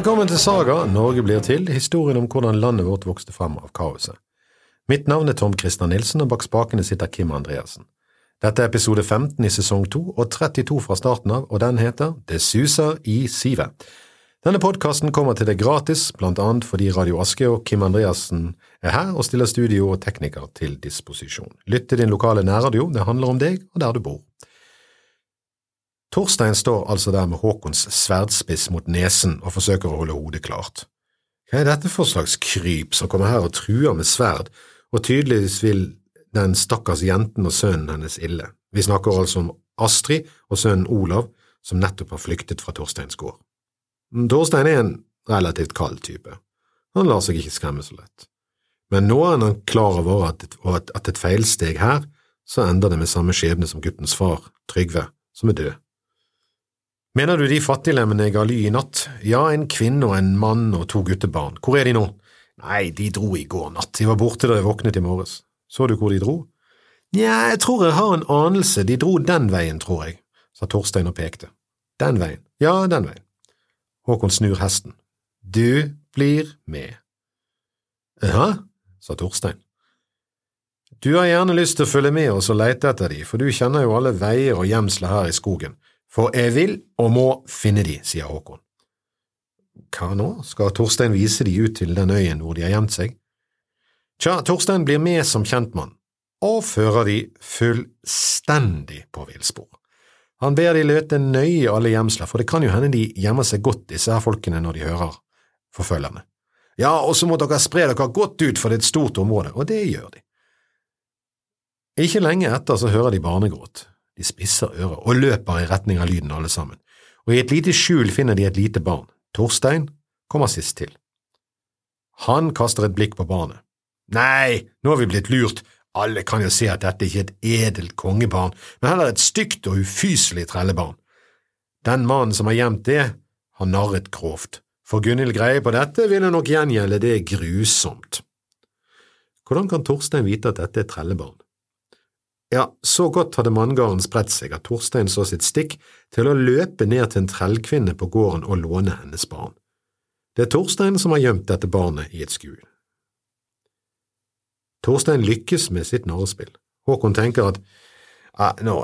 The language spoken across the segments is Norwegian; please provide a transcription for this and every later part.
Velkommen til Saga, Norge blir til, historien om hvordan landet vårt vokste frem av kaoset. Mitt navn er Tom Christer Nilsen, og bak spakene sitter Kim Andreassen. Dette er episode 15 i sesong 2 og 32 fra starten av, og den heter Det suser i sivet. Denne podkasten kommer til deg gratis, blant annet fordi Radio Aske og Kim Andreassen er her og stiller studio og tekniker til disposisjon. Lytt til din lokale nærradio, det handler om deg og der du bor. Torstein står altså der med Håkons sverdspiss mot nesen og forsøker å holde hodet klart. Hva er dette for slags kryp som kommer her og truer med sverd, og tydeligvis vil den stakkars jenten og sønnen hennes ille? Vi snakker altså om Astrid og sønnen Olav, som nettopp har flyktet fra Torsteins gård. Torstein er en relativt kald type. Han lar seg ikke skremme så lett. Men nå er han klar over at et, at et feilsteg her, så ender det med samme skjebne som guttens far, Trygve, som er død. Mener du de fattiglemmene jeg ga ly i natt? Ja, en kvinne og en mann og to guttebarn. Hvor er de nå? Nei, de dro i går natt, de var borte da jeg våknet i morges. Så du hvor de dro? Nja, jeg tror jeg har en anelse, de dro den veien, tror jeg, sa Torstein og pekte. Den veien, ja, den veien. Håkon snur hesten. Du blir med. Jaha, sa Torstein. Du har gjerne lyst til å følge med oss og leite etter de, for du kjenner jo alle veier og gjemsler her i skogen. For jeg vil og må finne de, sier Håkon. Hva nå, skal Torstein vise de ut til den øyen hvor de har gjemt seg? Tja, Torstein blir med som kjentmann, og fører de fullstendig på villspor. Han ber de løte nøye alle gjemsler, for det kan jo hende de gjemmer seg godt, disse her folkene, når de hører forfølgerne. Ja, og så må dere spre dere godt ut, for det er et stort område, og det gjør de. Ikke lenge etter så hører de barnegråt. De spisser øret og løper i retning av lyden alle sammen, og i et lite skjul finner de et lite barn. Torstein kommer sist til. Han kaster et blikk på barnet. Nei, nå har vi blitt lurt, alle kan jo se at dette ikke er et edelt kongebarn, men heller et stygt og ufyselig trellebarn. Den mannen som har gjemt det, har narret grovt. For Gunhild greie på dette vil hun nok gjengjelde det grusomt. Hvordan kan Torstein vite at dette er trellebarn? Ja, så godt hadde manngarden spredt seg at Torstein så sitt stikk til å løpe ned til en trellkvinne på gården og låne hennes barn. Det er Torstein som har gjemt dette barnet i et skjul. Torstein lykkes med sitt narrespill. Håkon tenker at nå,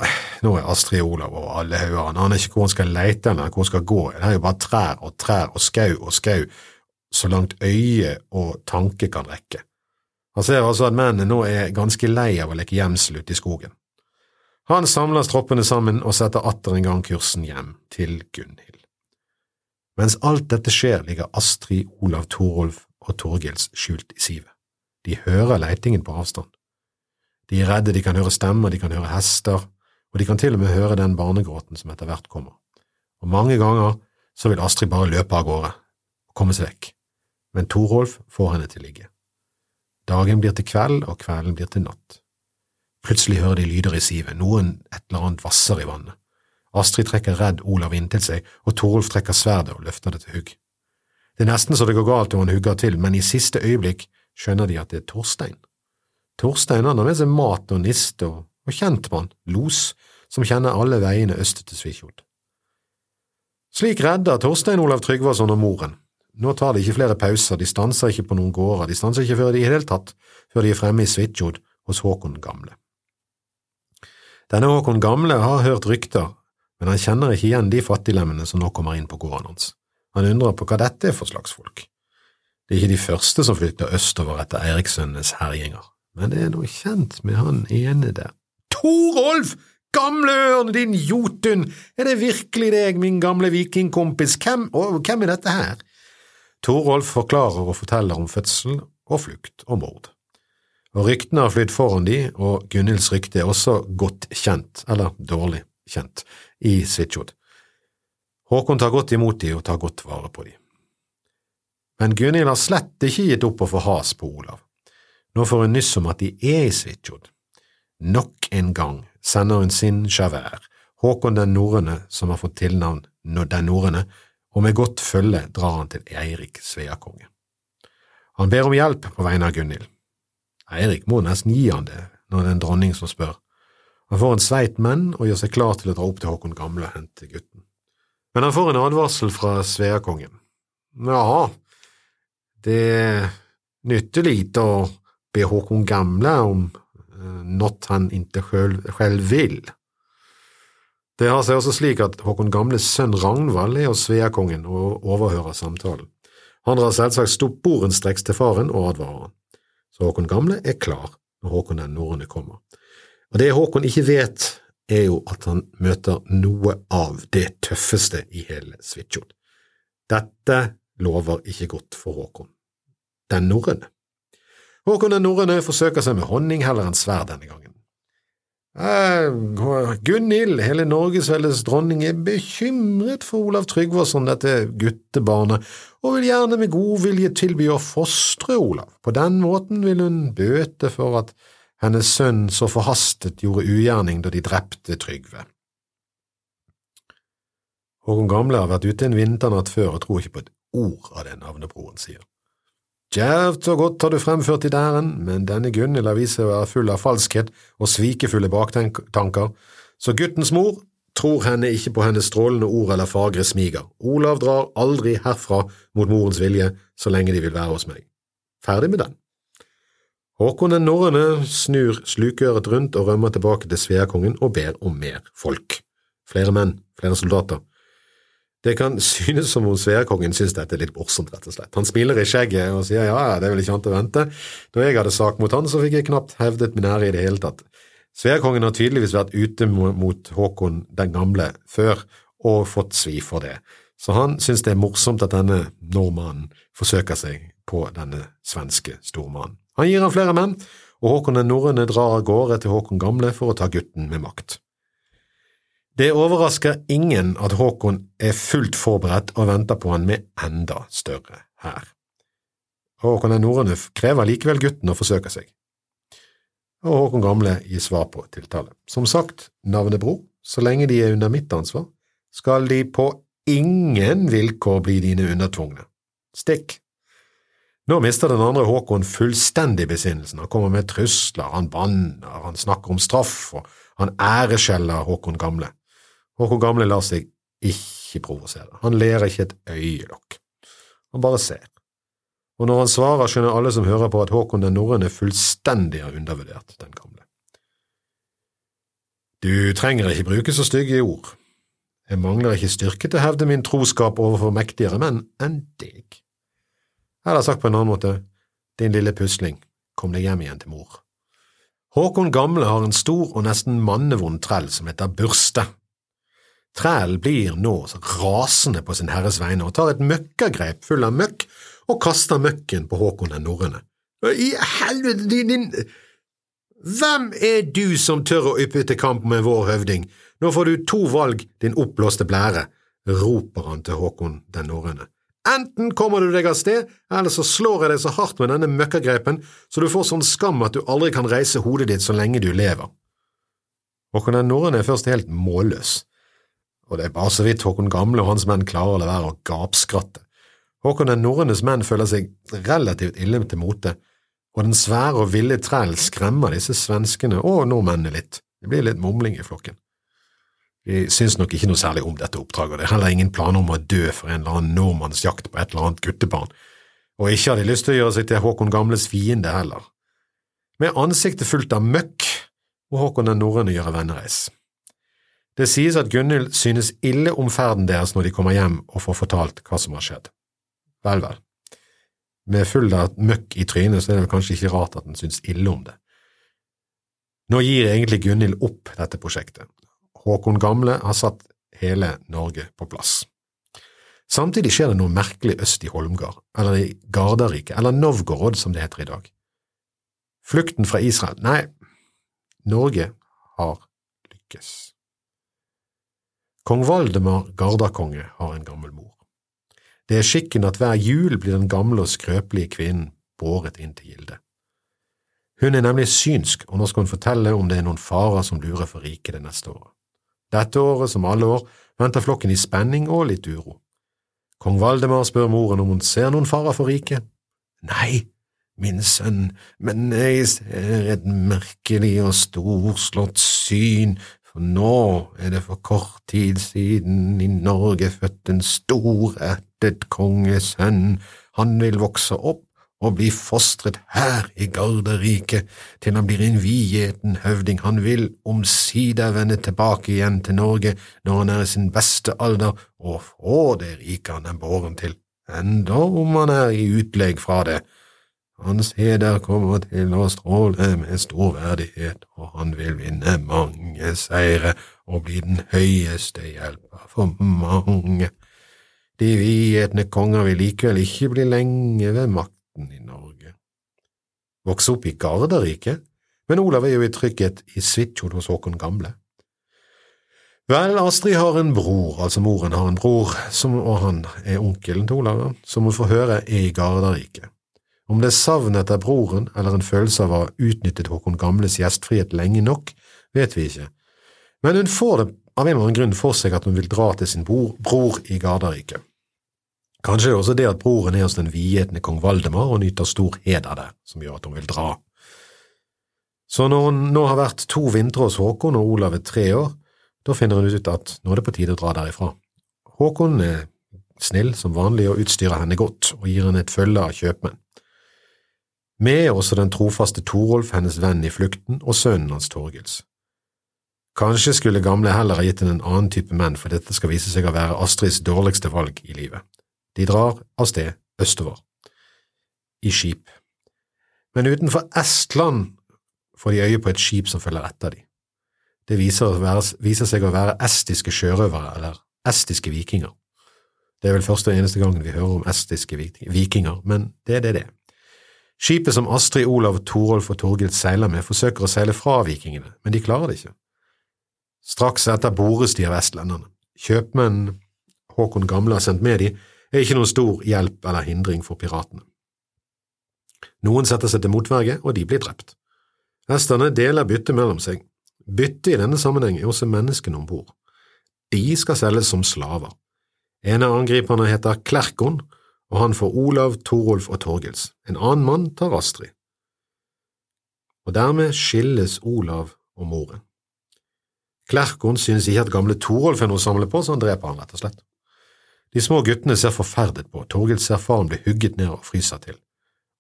nå, er Astrid Olav over alle hauger, han aner ikke hvor han skal leite eller hvor han skal gå, det er jo bare trær og trær og skau og skau, så langt øye og tanke kan rekke. Han ser altså at mennene nå er ganske lei av å leke gjemsel ute i skogen. Han samler stroppene sammen og setter atter en gang kursen hjem til Gunhild. Mens alt dette skjer, ligger Astrid, Olav, Torolf og Torgils skjult i sivet. De hører leitingen på avstand. De er redde, de kan høre stemmer, de kan høre hester, og de kan til og med høre den barnegråten som etter hvert kommer. Og mange ganger så vil Astrid bare løpe av gårde og komme seg vekk, men Torolf får henne til å ligge. Dagen blir til kveld, og kvelden blir til natt. Plutselig hører de lyder i sivet, noen et eller annet vasser i vannet. Astrid trekker redd Olav inntil seg, og Torolf trekker sverdet og løfter det til hugg. Det er nesten så det går galt og han hugger til, men i siste øyeblikk skjønner de at det er Torstein. Torstein har med seg mat og niste og, og kjentmann, Los, som kjenner alle veiene øst til Svitjod. Slik redder Torstein Olav Tryggvason og moren, nå tar de ikke flere pauser, de stanser ikke på noen gårder, de stanser ikke før de i det hele tatt, før de er fremme i Svitjod hos Håkon Gamle. Denne Håkon Gamle har hørt rykter, men han kjenner ikke igjen de fattiglemmene som nå kommer inn på gården hans. Han undrer på hva dette er for slags folk. Det er ikke de første som flytter østover etter Eirikssønnenes herjinger, men det er noe kjent med han ene der. Torolf! Gamle ørn, din Jotun! Er det virkelig deg, min gamle vikingkompis? Hvem, og hvem er dette her? Torolf forklarer og forteller om fødsel og flukt og mord. Og Ryktene har flydd foran de, og Gunhilds rykte er også godt kjent, eller dårlig kjent, i Svitsjod. Håkon tar godt imot de og tar godt vare på de. Men Gunhild har slett ikke gitt opp å få has på Olav. Nå får hun nyss om at de er i Svitsjod. Nok en gang sender hun sin sjavær, Håkon den norrøne, som har fått tilnavn Den norrøne, og med godt følge drar han til Eirik Sveakonge. Han ber om hjelp på vegne av Gunhild. Eirik må nesten gi han det når det er en dronning som spør. Han får en sveit menn og gjør seg klar til å dra opp til Håkon Gamle og hente gutten. Men han får en advarsel fra Sveakongen. Ja, det nytter lite å be Håkon Gamle om eh, något han selv, selv vil. Det har seg også slik at Håkon Gamles sønn Ragnvald er hos Sveakongen og overhører samtalen. Han drar selvsagt sporenstreks til faren og advarer han. Så Håkon Gamle er klar når Håkon den norrøne kommer. Og det Håkon ikke vet, er jo at han møter noe av det tøffeste i hele Svitsjod. Dette lover ikke godt for Håkon den norrøne. Håkon den norrøne forsøker seg med honning heller enn sverd denne gangen. Eh, Gunhild, hele Norgesveldes dronning, er bekymret for Olav Tryggvason, dette guttebarnet, og vil gjerne med god vilje tilby å fostre Olav. På den måten vil hun bøte for at hennes sønn så forhastet gjorde ugjerning da de drepte Trygve. Håkon Gamle har vært ute en vinternatt før og tror ikke på et ord av det navnebroren sier. Djervt og godt har du fremført i dæren, men denne Gunhild har vist seg å være full av falskhet og svikefulle baktanker, så guttens mor tror henne ikke på hennes strålende ord eller fagre smiger. Olav drar aldri herfra mot morens vilje så lenge de vil være hos meg. Ferdig med den. Håkon den norrøne snur slukøret rundt og rømmer tilbake til Sveakongen og ber om mer folk. Flere menn, flere soldater. Det kan synes som om Sveakongen synes dette er litt morsomt, rett og slett. Han smiler i skjegget og sier ja, det er vel ikke annet å vente. Da jeg hadde sak mot han, så fikk jeg knapt hevdet min ære i det hele tatt. Sveakongen har tydeligvis vært ute mot Håkon den gamle før og fått svi for det, så han synes det er morsomt at denne nordmannen forsøker seg på denne svenske stormannen. Han gir han flere menn, og Håkon den norrøne drar av gårde til Håkon gamle for å ta gutten med makt. Det overrasker ingen at Håkon er fullt forberedt og venter på han med enda større hær. Håkon den norrøne krever likevel gutten å forsøke seg. Og Håkon Gamle gir svar på tiltale. Som sagt, navnebror, så lenge de er under mitt ansvar, skal de på ingen vilkår bli dine undertvungne. Stikk. Nå mister den andre Håkon fullstendig besinnelsen, han kommer med trusler, han banner, han snakker om straff, og han æreskjeller Håkon Gamle. Håkon Gamle lar seg ikke provosere, han ler ikke et øyelokk, han bare ser. Og når han svarer, skjønner alle som hører på at Håkon den norrøne fullstendig undervurdert den gamle. Du trenger ikke bruke så stygge ord. Jeg mangler ikke styrke til å hevde min troskap overfor mektigere menn enn deg. Eller sagt på en annen måte, din lille pusling, kom deg hjem igjen til mor. Håkon Gamle har en stor og nesten mannevond trell som heter Burste, Trælen blir nå rasende på sin herres vegne og tar et møkkagrep full av møkk og kaster møkken på Håkon den norrøne. I helvete, din, din… Hvem er du som tør å yppe til kamp med vår høvding? Nå får du to valg, din oppblåste blære, roper han til Håkon den norrøne. Enten kommer du deg av sted, eller så slår jeg deg så hardt med denne møkkagrepen så du får sånn skam at du aldri kan reise hodet ditt så lenge du lever. Håkon den norrøne er først helt målløs og det er bare så vidt Håkon Gamle og hans menn klarer å la være å gapskratte. Håkon den norrønes menn føler seg relativt ille til mote, og den svære og ville træl skremmer disse svenskene og nordmennene litt. Det blir litt mumling i flokken. De syns nok ikke noe særlig om dette oppdraget, og det er heller ingen planer om å dø for en eller annen nordmanns jakt på et eller annet guttebarn, og ikke har de lyst til å gjøre seg til Håkon Gamles fiende heller. Med ansiktet fullt av møkk må Håkon den norrøne gjøre vennereis. Det sies at Gunhild synes ille om ferden deres når de kommer hjem og får fortalt hva som har skjedd. Vel, vel. Med full av møkk i trynet så er det kanskje ikke rart at den synes ille om det. Nå gir egentlig Gunhild opp dette prosjektet. Håkon Gamle har satt hele Norge på plass. Samtidig skjer det noe merkelig øst i Holmgard, eller i Gardarike, eller Novgorod som det heter i dag. Flukten fra Israel… Nei, Norge har lykkes. Kong Valdemar Gardakonge har en gammel mor. Det er skikken at hver jul blir den gamle og skrøpelige kvinnen båret inn til gilde. Hun er nemlig synsk, og nå skal hun fortelle om det er noen farer som lurer for riket det neste året. Dette året, som alle år, venter flokken i spenning og litt uro. Kong Valdemar spør moren om hun ser noen farer for riket. Nei, min sønn, men jeg ser et merkelig og storslått syn for nå er det for kort tid siden i Norge født en storættet kongesønn. Han vil vokse opp og bli fostret her i Garderriket til han blir en vidgjeten høvding. Han vil omsider vende tilbake igjen til Norge når han er i sin beste alder, og få det riket han er båren til, enda om han er i utlegg fra det. Hans heder kommer til å stråle med stor verdighet, og han vil vinne mange seire og bli den høyeste hjelper for mange. De vietne konger vil likevel ikke bli lenge ved makten i Norge. Vokse opp i Garderriket, men Olav er jo i trygghet i Svitjod hos Håkon Gamle. Vel, Astrid har en bror, altså moren har en bror, som, og han er onkelen til Olav, som hun får høre er i Garderriket. Om det er savnet etter broren eller en følelse av å ha utnyttet Håkon Gamles gjestfrihet lenge nok, vet vi ikke, men hun får det av en eller annen grunn for seg at hun vil dra til sin bror, bror i Gardarike. Kanskje det er også det at broren er hos den vidhetende kong Valdemar og nyter stor heder der, som gjør at hun vil dra. Så når hun nå har vært to vintre hos Håkon og Olav er tre år, da finner hun ut at nå er det på tide å dra derifra. Håkon er snill som vanlig og utstyrer henne godt, og gir henne et følge av kjøpmenn. Med også den trofaste Torolf, hennes venn i flukten, og sønnen hans Torgils. Kanskje skulle gamle heller ha gitt henne en annen type menn, for dette skal vise seg å være Astrids dårligste valg i livet. De drar av sted østover, i skip. Men utenfor Estland får de øye på et skip som følger etter dem. Det viser, være, viser seg å være estiske sjørøvere, eller estiske vikinger. Det er vel første og eneste gangen vi hører om estiske vikinger, men det er det det er. Skipet som Astrid, Olav, Torolf og Torgild seiler med, forsøker å seile fra vikingene, men de klarer det ikke. Straks etter bores de av vestlenderne. Kjøpmenn Håkon Gamle har sendt med de, er ikke noen stor hjelp eller hindring for piratene. Noen setter seg til motverge, og de blir drept. Esterne deler byttet mellom seg. Byttet i denne sammenheng er også menneskene om bord. De skal selges som slaver. En av angriperne heter Klerkon, og han får Olav, Torolf og Torgils. En annen mann tar Astrid. Og dermed skilles Olav og moren. Klerkon synes ikke at gamle Torolf er noe å samle på, så han dreper han rett og slett. De små guttene ser forferdet på, Torgils ser faren bli hugget ned og fryser til.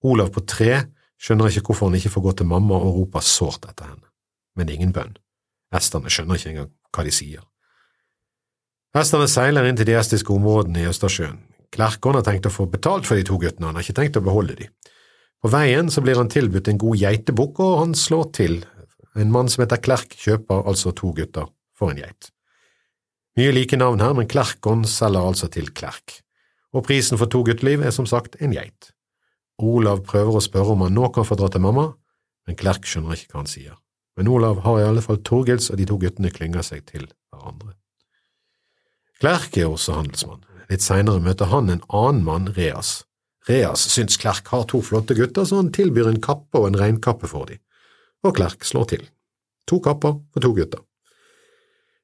Olav på tre skjønner ikke hvorfor han ikke får gå til mamma og roper sårt etter henne, men ingen bønn. Esterne skjønner ikke engang hva de sier. Esterne seiler inn til de estiske områdene i Østersjøen. Klerkon har tenkt å få betalt for de to guttene, han har ikke tenkt å beholde de. På veien så blir han tilbudt en god geitebukk, og han slår til. En mann som heter Klerk, kjøper altså to gutter for en geit. Mye like navn her, men Klerkon selger altså til Klerk, og prisen for to gutteliv er som sagt en geit. Olav prøver å spørre om han nå kan få dra til mamma, men Klerk skjønner ikke hva han sier. Men Olav har i alle fall Torgils, og de to guttene klynger seg til hverandre. Klerk er også handelsmann. Litt seinere møter han en annen mann, Reas. Reas syns Klerk har to flotte gutter, så han tilbyr en kappe og en reinkappe for dem, og Klerk slår til. To kapper for to gutter.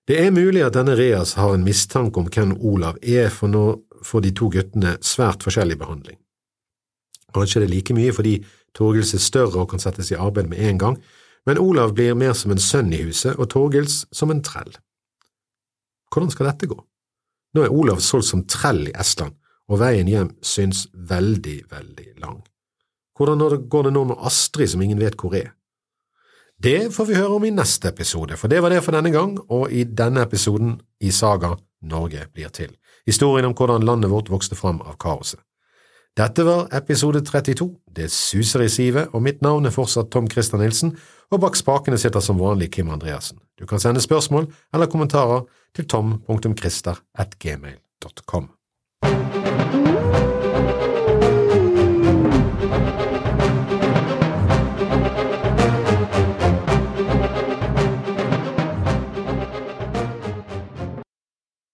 Det er mulig at denne Reas har en mistanke om hvem Olav er, for nå får de to guttene svært forskjellig behandling. Kanskje det er like mye fordi Torgils er større og kan settes i arbeid med en gang, men Olav blir mer som en sønn i huset og Torgils som en trell. Hvordan skal dette gå? Nå er Olav solgt som trell i Estland, og veien hjem synes veldig, veldig lang. Hvordan går det nå med Astrid som ingen vet hvor er? Det får vi høre om i neste episode, for det var det for denne gang, og i denne episoden i Saga Norge blir til, historien om hvordan landet vårt vokste fram av kaoset. Dette var episode 32, Det suser i sivet, og mitt navn er fortsatt Tom Christer Nilsen, og bak spakene sitter som vanlig Kim Andreassen. Du kan sende spørsmål eller kommentarer til tom.christer.gmail.com.